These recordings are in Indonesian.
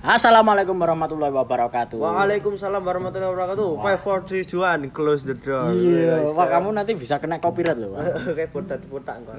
Assalamualaikum warahmatullahi wabarakatuh. Waalaikumsalam warahmatullahi wabarakatuh. Five, four, three, two, one. Close the door. Iya, wah kamu nanti bisa kena copyright loh. Kayak botak botak kok.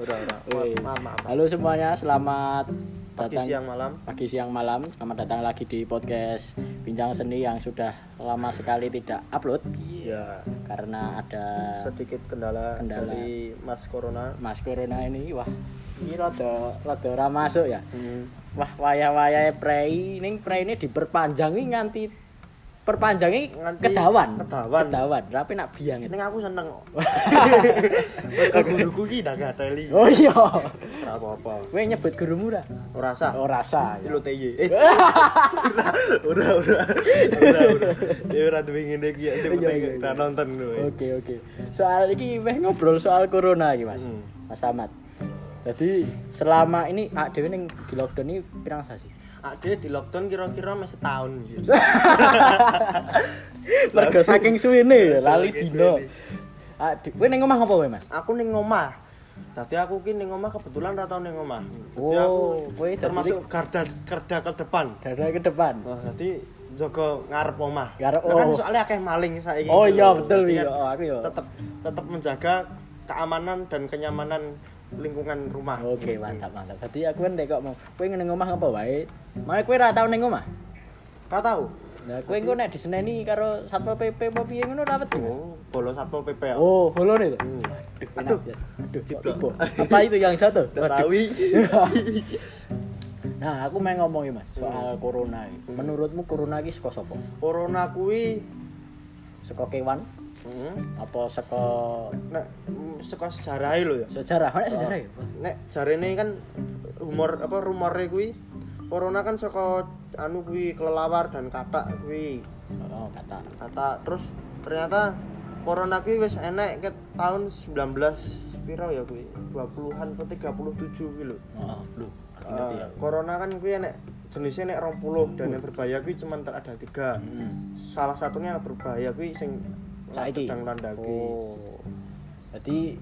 Udah, udah. Wih. Maaf, maaf. Halo semuanya, selamat Pagi datang siang malam. pagi siang malam. Selamat datang lagi di podcast Bincang Seni yang sudah lama sekali tidak upload Iya. karena ada Sedikit kendala, Kendala. dari Mas Corona. Mas Corona ini. Wah, ini rada rada ora masuk ya. Hmm. Wah, wayah-wayah prei ning ini diperpanjangi nganti perpanjangi kedawan. kedawan. Kedawan. Rapi nak biang. Ning aku seneng kok. Guruku ki ndak gateli. Oh iya. Ora apa-apa. Kowe nyebut gurumu ora? Ora sah. Oh lho TY. Eh. Udah, udah. Udah, udah. Ya ora duwe ngene iki ya sing Iya, iya, iya. nonton lho. Oke oke. Soal iki weh ngobrol soal corona iki Mas. Hmm. Mas Ahmad. Jadi selama ini ah dhewe ning di lockdown ini pirang sasi? Ade di lockdown kira-kira mes setahun gitu. Mergo saking suwene ya lali dino. suwene. Ah kowe ning omah ngopo kowe Mas? aku ning omah Tadi aku ki ning omah kebetulan ra tau ning omah. Oh, aku kowe dadi- termasuk garda garda ke depan. Dari ke depan. Nah, dadi jaga ngarep omah. Ngarep, kan oh. soalnya akeh maling saiki. Oh gitu iya betul iya. kan Oh aku ya. Tetep tetep menjaga keamanan dan kenyamanan lingkungan rumah. Oke, mantap mantap. Tadi aku kan kok mau kowe ning omah ngopo wae? Malah kowe ra tau ning omah. Ka tahu? Nah, kowe engko nek diseneni karo Satpol PP apa piye ngono ra wedi, Mas? Oh, bolos Satpol PP. ya. Oh, follow nih. Hmm. Aduh, aduh, aduh, ibu. Apa itu yang jatuh? Tahu. Nah, aku mau ngomongin mas soal corona. ini. Menurutmu corona ini saka sapa? Corona kuwi Saka kewan? Hmm, Apa saka nek saka sejarahe lho ya. sejarah? Mana sejarah ya? nek jarene kan humor apa rumore kuwi corona kan saka anu kuwi kelelawar dan katak kuwi Oh, kata. kata terus ternyata corona kuwi wis enek ke tahun 19 piro ya kuwi 20-an atau 37 kuwi lho Oh, lu. Aku ngerti ya. Eh, corona kan kuwi enek jenisnya nek 20 dan yang berbahaya kuwi cuma ada tiga Hmm. salah satunya yang berbahaya kuwi sing Saiki. sedang landa kuwi Oh. Jadi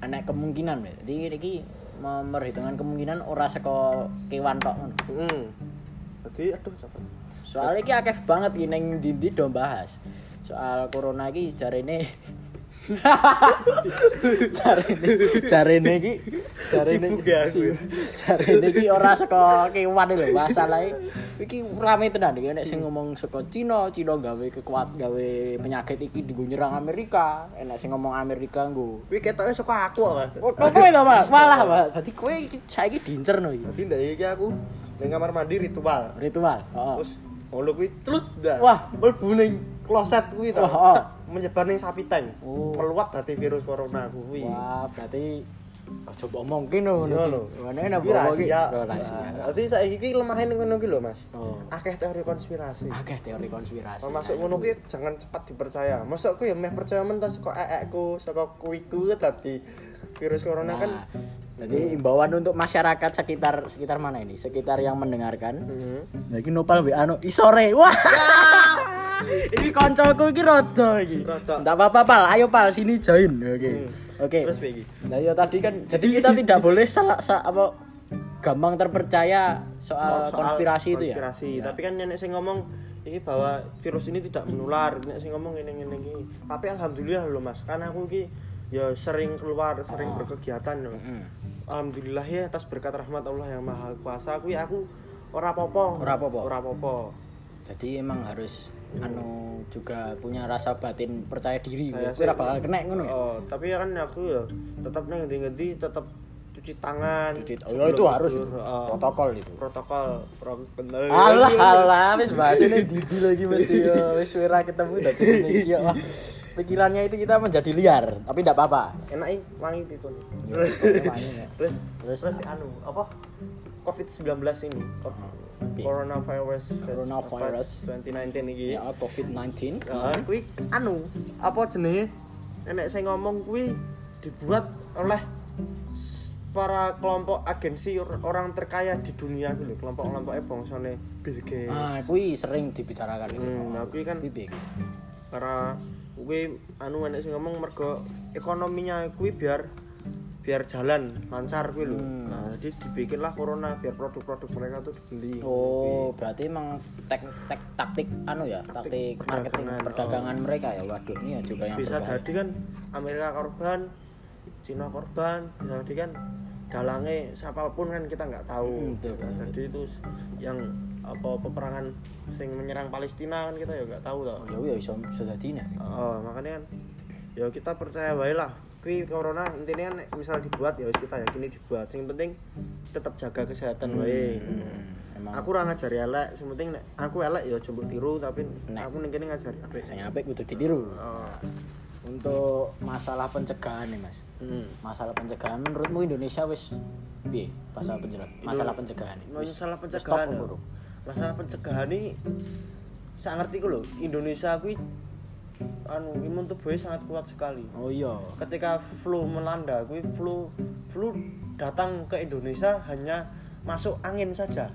ana kemungkinan ya. Jadi iki memperhitungkan kemungkinan ora saka kewan tok hmm. jadi aduh Soalnya iki akeh banget iki ning ndi do bahas. Soal corona iki jarene jarene jarene iki ya si- jarene iki ora saka kewan lho masalahe iki rame tenan iki nek sing ngomong saka Cina Cina gawe kekuat gawe penyakit iki digo nyerang Amerika enak sing ngomong Amerika nggo kuwi ketoke saka aku apa Oh, kowe to, Pak? Malah, Pak. Dadi kowe iki saiki diincerno iki. Jadi ndak iki aku ning kamar mandi ritual. Ritual. Heeh. Terus ngono kuwi celut dah. Wah. mlebu ning kloset kuwi ta. Menyebar ning sapi tank. Oh. Meluap dadi virus corona kuwi. Wah, berarti coba omongin lho Iya ngono lho. Kuwi bawa iki. rahasia. Rahasia. Nah, Dadi saiki iki lemahe ning ngono lho, Mas. Oh. Akeh teori konspirasi. Akeh teori konspirasi. Termasuk ngono kuwi jangan cepat dipercaya. Masuk ku ya meh percaya mentas saka ekekku, saka kuwiku dadi virus corona kan. Nah, jadi imbauan untuk masyarakat sekitar sekitar mana ini? Sekitar yang mendengarkan. Mhm. Nah, iki nopal WA no isore. Wah. ini koncoku iki rada iki. Enggak apa-apa, Pal. Ayo, Pal, sini join. Oke. Hmm. Oke. Terus piye iki? Nah, ya tadi kan jadi kita tidak boleh salah sa, apa gampang terpercaya soal, Soal konspirasi itu ya. konspirasi. Ya. Tapi kan nenek sing ngomong ini bahwa virus ini tidak menular, nenek sing ngomong ini ini ini. Tapi alhamdulillah loh Mas, karena aku ki ya sering keluar, sering Oh. berkegiatan. loh. Mm. Alhamdulillah ya atas berkat rahmat Allah yang Maha Kuasa aku aku ora apa-apa. Ora apa-apa. Ora apa-apa. Jadi emang harus anu juga punya rasa batin percaya diri. Kowe ora bakal kena ngono ya. Oh, tapi ya kan aku ya tetap nang ngendi-ngendi tetap cuci tangan. Cuci- oh, itu harus itu. Oh. protokol itu. protokol protokol Alah alah wis bahas ini didi lagi mesti ya wis ora ketemu dadi iki ya. Pikirannya itu kita menjadi liar, tapi tidak apa-apa. enak wangi tikun Ya, pokoknya wangi, ya. terus Terus? terus anu apa covid 19 ini. Coronavirus Coronavirus. 2019 ini Ya, COVID-19. Nah, kuwi anu apa jenenge enek saya ngomong kuwi dibuat oleh para kelompok agensi or- orang terkaya di dunia gitu kelompok-kelompoknya bangsane Bill Gates Ah, kuwi sering dibicarakan. Hmm, nah, kuwi kan- piye? para kuwi anu enek sing ngomong mergo ekonominya kuwi biar biar jalan lancar kuwi lho. Hmm. Nah, jadi dibikinlah corona biar produk-produk mereka tuh dibeli. Oh, berarti emang tek, tek taktik anu ya, taktik, marketing perdagangan, perdagangan mereka ya. Waduh, ini ya juga yang bisa berbahaya. jadi kan Amerika korban Cina korban bisa jadi kan dalangnya siapa pun kan kita nggak tahu Hmm, betul, Nah, jadi itu yang apa peperangan sing menyerang Palestina kan kita ya nggak tahu toh Ya ya iso dadi nih. oh, makanya kan ya kita percaya baik lah kui corona intinya kan misal dibuat ya wis kita yakini dibuat yang penting tetap jaga kesehatan baik Hmm, emang aku ora ngajari elek yang penting nek aku elek ya coba tiru tapi Nek. aku ning kene ngajari apik sing apik kudu ditiru. oh. Untuk masalah pencegahan nih, Mas. hmm. Masalah pencegahan menurutmu Indonesia wis piye masalah pencegahan? Masalah pencegahan. Wis- masalah pencegahan ya. masalah pencegahan ini saya ngerti ku loh Indonesia kuwi anu imun tubuhnya sangat kuat sekali Oh iya. ketika flu melanda kuwi flu flu datang ke Indonesia hanya masuk angin saja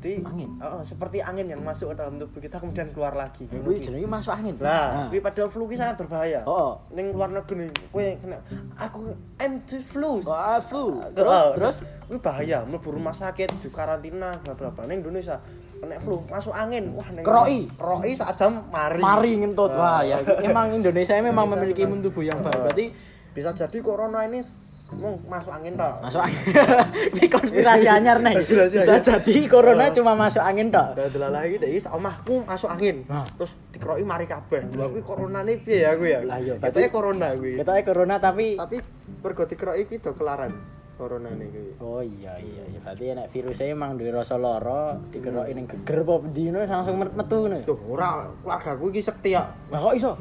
di Angin? Oh, seperti angin yang masuk ke dalam tubuh kita kemudian keluar lagi Ya kuwi jenenge masuk angin. lah Nah. kuwi padahal flu ki sangat berbahaya Oh. ning luar negeri kuwi kena aku the flu Oh, ah, flu. terus Terus terus terus wih bahaya mlebu rumah sakit di karantina bla bla bla ning Indonesia kena flu masuk angin wah ning Keroi. keroi sak jam mari mari ngentut wah ya. Emang Indonesia memang memiliki imun tubuh yang baik. Berarti bisa jadi corona ini mau masuk angin tok masuk angin. Ini konspirasi anyar nih. Bisa jadi corona cuma masuk angin tok. Ada lagi deh, sak omahku masuk angin. Nah. Terus dikeroi mari kabeh. Lha kuwi corona nih piye ya aku ya? Lah, iya, Katanya corona kuwi. Kita corona tapi Tapi mergo dikeroi kuwi do kelaran corona nih. Oh iya iya iya berarti nek virusnya emang duwe rasa lara dikeroki ning geger apa dino langsung met- metu ngono. ya? Tuh ora keluargaku iki sekti ya. Lah kok iso?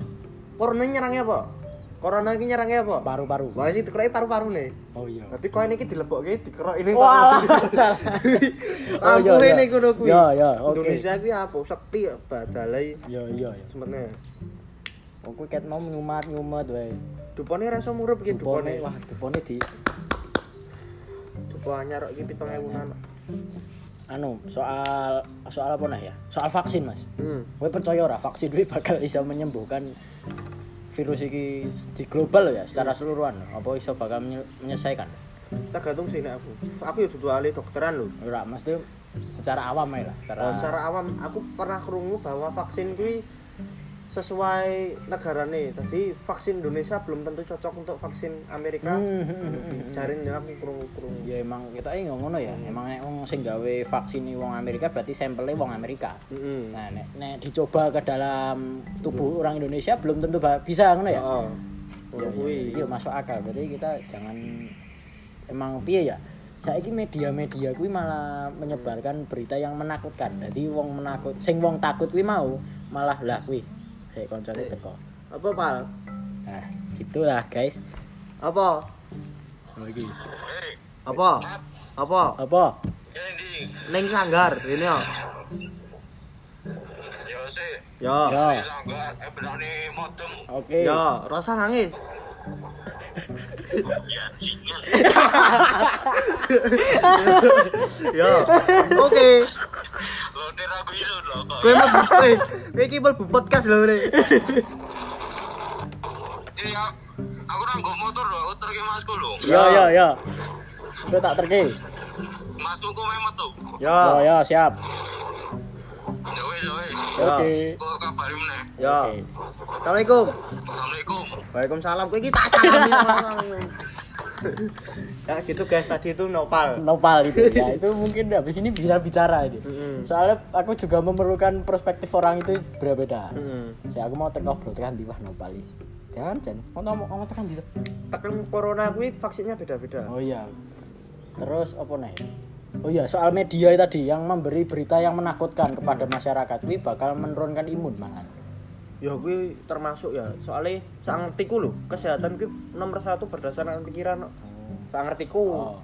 Corona nyerangnya apa? Corona iki nyerangnya apa? Paru-paru. Wah sih dikeroi paru-paru nih. Oh iya. Berarti koin iki dilebokke dikerok ini. Oh, Ampuh iya. ini kudu kuwi. Iya, iya, oke. Indonesia kuwi apa? Sekti ya, badalai Iya iya iya. sebenarnya. Oh kuwi ket mau nyumat-nyumat wae. Dupone reso murup iki Dupone dupone. wah dupone di Dupo anyar iki 7000 an. anu soal soal apa nah ya? Soal vaksin Mas. Hmm. Kowe percaya ora vaksin kuwi bakal bisa menyembuhkan virus iki di global ya secara keseluruhan apa iso bakal menye- menyelesaikan? Tergantung sih aku. Aku ya dudu ahli dokteran lho. Ora, mesti secara awam ae lah, secara Oh, secara awam aku pernah krungu bahwa vaksin kuwi sesuai negarane. Tadi vaksin Indonesia belum tentu cocok untuk vaksin Amerika. Hmm, hmm, hmm, hmm. Jaring aku krungu-krungu. Ya emang kita ini ngono ya. Emang nek wong sing gawe vaksin ini wong Amerika berarti sampelnya wong Amerika. Heeh. Nah, nek, nek dicoba ke dalam tubuh orang Indonesia belum tentu bisa ngono ya. Heeh. Ya, Ngono kuwi. Iya masuk akal. Berarti kita jangan emang piye ya? Saiki media-media kuwi malah menyebarkan berita yang menakutkan. Jadi wong menakut, sing wong takut kuwi mau malah lah kuwi. Hei koncone teko. Apa, Pal? Nah, gitulah guys. Apa? Lagi. Apa? Apa? Apa? Neng sanggar ini ya. yo sih, ini sanggar, eh modem, Oke. Ya, rasa nangis. ya Ya. Oke. lo nih aku isu lo kok, Kowe mau kowe kowe iki mlebu podcast lho, Bre. iya, aku nanggung motor lo, aku terke masku lo, Ya ya ya. Udah tak terke. masku ku tuh, Ya. Oh ya siap. ya wes, ya wes, Ya. Oke. kok kabarin nih, Ya. Assalamualaikum. assalamualaikum, Waalaikumsalam. Kowe iki tak salami. Ya gitu guys, tadi itu nopal. Nopal itu ya itu mungkin habis ini bisa bicara ini. Mm-mm. Soalnya aku juga memerlukan perspektif orang itu berbeda. Heeh. Saya aku mau tengok bro tekan di wah nopal ini. Jangan jangan. Mau ngomong ngomong tekan di. Tekan corona kuwi vaksinnya beda-beda. Oh iya. Terus apa nih? Oh iya soal media tadi yang memberi berita yang menakutkan kepada masyarakat, ini bakal menurunkan imun malah. Ya kuwi termasuk ya, soalnya sak ngertiku lho, kesehatan kuwi nomor satu berdasarkan pikiran. Sak ngertiku. Oh.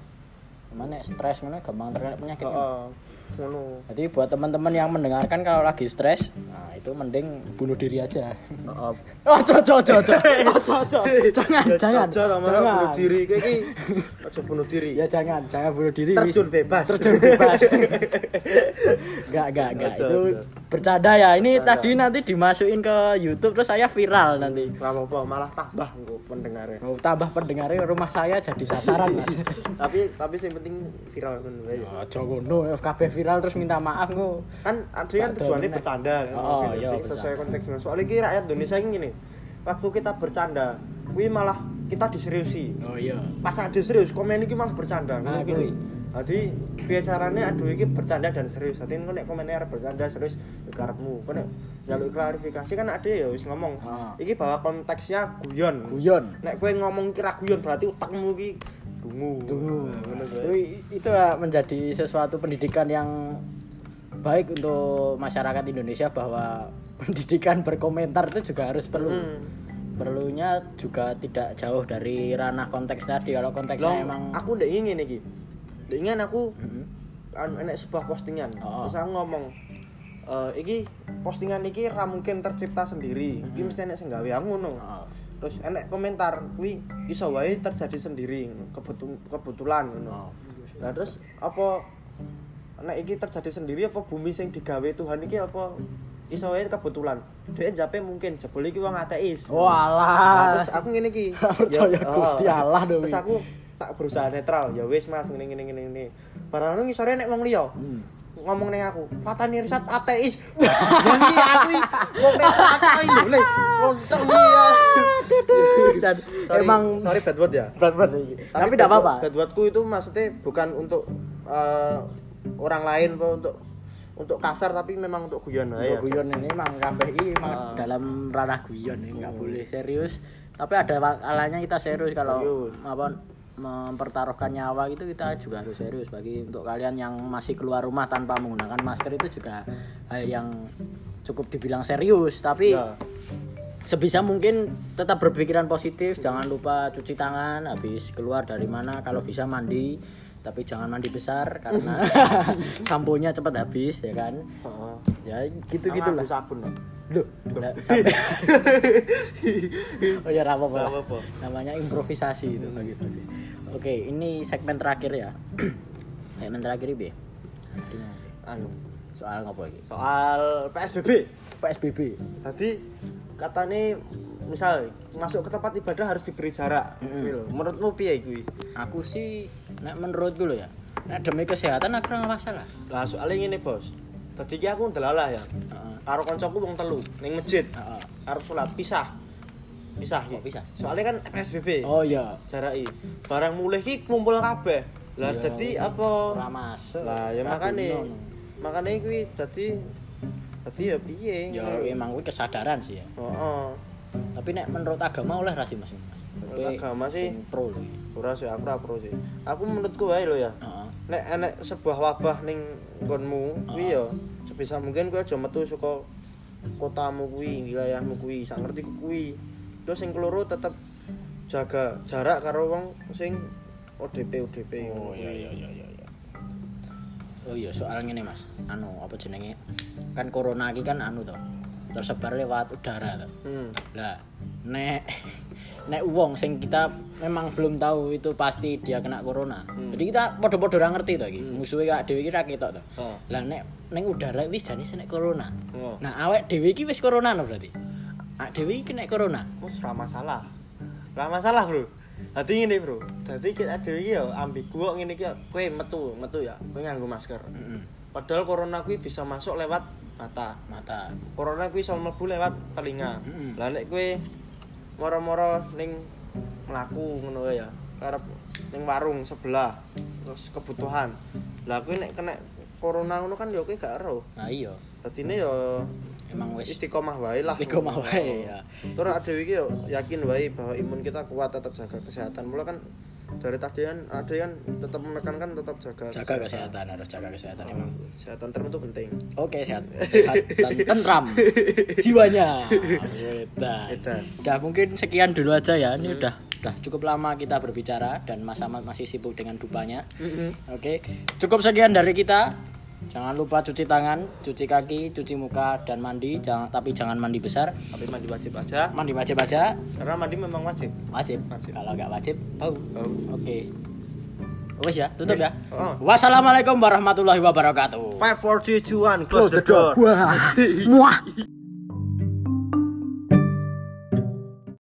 Mana stres mana gampang terkena penyakit. Heeh. Ngono. Jadi buat teman-teman yang mendengarkan kalau lagi stres, nah itu mending bunuh diri aja. Heeh. Oh, cocok, cocok. Oh, cocok. Jangan, jangan. Bunuh diri kayak iki. Aja bunuh diri. Ya jangan, jangan bunuh diri. Terjun bebas. Terjun bebas. Enggak, enggak, enggak. Itu. Bercanda ya. Ini tadi nanti dimasukin ke YouTube terus saya viral nanti. Apa-apa, malah tambah pendengarnya. Oh, tambah pendengarnya rumah saya jadi sasaran, Mas. tapi tapi yang penting viral kan wae. Aja ngono, FKB viral terus minta maaf ngo. Kan kan Tak tujuannya bercanda kan. Oh, iya, sesuai bercanda. konteksnya. Soalnya ki rakyat Indonesia ini gini. Waktu kita bercanda, kuwi malah kita diseriusi. Oh iya. Pas ada serius, komen iki malah bercanda. Nah, kuwi. Jadi piye carane aduh iki bercanda dan serius. Dadi engko nek komennya arep bercanda serius ya karepmu. Kok nek njaluk klarifikasi kan ada ya wis ngomong. Ah. Iki bahwa konteksnya guyon. Guyon. Nek kowe ngomong kira guyon berarti utakmu iki dungu. Kuwi. Itu, itu ya menjadi sesuatu pendidikan yang baik untuk masyarakat Indonesia bahwa pendidikan berkomentar itu juga harus perlu. Hmm. Perlunya juga tidak jauh dari ranah konteks tadi. Kalau konteksnya Loh, emang aku ndak ingin iki. Ingin aku enek sebuah postingan. Oh. Terus aku ngomong eh iki postingan iki ra mungkin tercipta sendiri. Iki mesti enek sing gawe aku ngono. Oh. Terus enek komentar kuwi iso wae terjadi sendiri ngono. Kebetu- kebetulan ngono. Oh. Nah terus apa nek iki terjadi sendiri apa bumi sing digawe Tuhan iki apa iso wae kebetulan. Dia jape mungkin jebul iki wong ateis. Nah, Walah. terus aku ngene iki. Percaya Ya, Gusti oh. Allah. Terus aku tak berusaha netral. Ya wis Mas ngene ngene ngene ngene. Barang ngisore nek wong liya. Hmm. ngomong ning aku, Fatani Risat ateis. Jadi aku wong nek ateis lho. Lontong iya. Sorry, emang sorry bad word ya. berat-berat ini. Tapi bad tidak apa-apa. word- Bad wordku itu maksudnya bukan untuk eh, orang lain apa untuk untuk kasar tapi memang untuk guyon aja. Untuk guyon ini emang kabeh iki Ah. dalam ranah guyon ini nggak boleh serius. Tapi ada kalanya kita serius kalau Serius. apa mempertaruhkan nyawa gitu kita juga harus serius bagi untuk kalian yang masih keluar rumah tanpa menggunakan masker itu juga hal yang cukup dibilang serius tapi Ya. sebisa mungkin tetap berpikiran positif jangan lupa cuci tangan habis keluar dari mana kalau bisa mandi tapi jangan mandi besar karena samponya cepat habis ya kan ya gitu gitulah sabun. loh. Oh ya apa-apa. Namanya improvisasi itu bagus. Oke, ini segmen terakhir ya. segmen terakhir ini. Anu, Soal ngopo iki? soal PSBB. PSBB. Tadi katanya misal masuk ke tempat ibadah harus diberi jarak. Kuwi lho. Menurutmu piye kuwi? Aku sih nek menurutku lo ya. Nek demi kesehatan aku ora masalah. Lah soalnya ngene, Bos. Tadi aku ndelalah ya. Heeh. Karo kancaku wong telu ning masjid. Heeh. Arep salat pisah. Pisah pisah? Soalnya kan PSBB. Oh iya. Jaraki. Barang mulai ki kumpul kabeh. Lah Iya. dadi apa? Ora masuk. Lah ya makane. Makane kuwi dadi dadi ya piye? Ya emang kuwi kesadaran sih ya. Heeh. Tapi nek menurut agama oleh rasi Mas. Menurut agama sih- pro lho. Ora sih aku ora pro sih. Aku menurutku wae lho ya. Heeh. Nek enek sebuah wabah ning nggonmu kuwi ya sebisa mungkin kowe aja metu saka kotamu kuwi, wilayahmu kuwi, sak ngerti kuwi. Terus sing keloro tetep jaga jarak karo wong sing ODP ODP Oh iya iya iya iya. iya. Oh iya soal ngene Mas. Anu apa jenenge? Kan corona iki kan anu to. Tersebar lewat udara to. Hmm. Lah nek nek wong sing kita memang belum tahu itu pasti dia kena corona. Jadi kita podo-podo ora ngerti to iki. Musuhe kak dhewe iki ra ketok to. Oh. Lah nek ning udara wis jane nek corona. Oh. Nah awake dhewe iki wis corona no berarti. Dhewe iki kena corona. Wes ora masalah. Ora masalah, Bro. Dadi ngene, Bro. Dadi kita dhewe iki ya ambigu kok ngene iki ya. kowe metu, metu ya. Kowe nganggo masker. Heeh. Padahal corona kuwi bisa masuk lewat mata. Mata. Corona kuwi iso mlebu lewat telinga. Mm-mm. Lah nek kowe moro-moro ning mlaku ngono ya. Karep ning warung sebelah terus kebutuhan. Lah kowe nek kena corona ngono kan ya kowe gak ero. Nah iya. Dadine ya Emang wis istiqomah wae lah. Istiqomah wae, ya. Terus ada iki yo yakin wae bahwa imun kita kuat tetap jaga kesehatan. Mula kan dari tadi kan ada kan tetap menekankan tetap jaga jaga kesehatan harus jaga kesehatan emang Kesehatan term itu penting. oke sehat sehat dan tentram jiwanya. Edan. udah mungkin sekian dulu aja ya ini udah udah cukup lama kita berbicara dan Mas Ahmad masih sibuk dengan dupanya oke cukup sekian dari kita jangan lupa cuci tangan cuci kaki cuci muka dan mandi jangan tapi jangan mandi besar Tapi mandi wajib aja. mandi wajib aja Karena mandi memang wajib. wajib, Wajib. kalau nggak wajib bau Bau. oke Wes ya, tutup ya. Oh. Wassalamualaikum warahmatullahi wabarakatuh. Five, four, three, two, one, close, the door. Wah. Muah.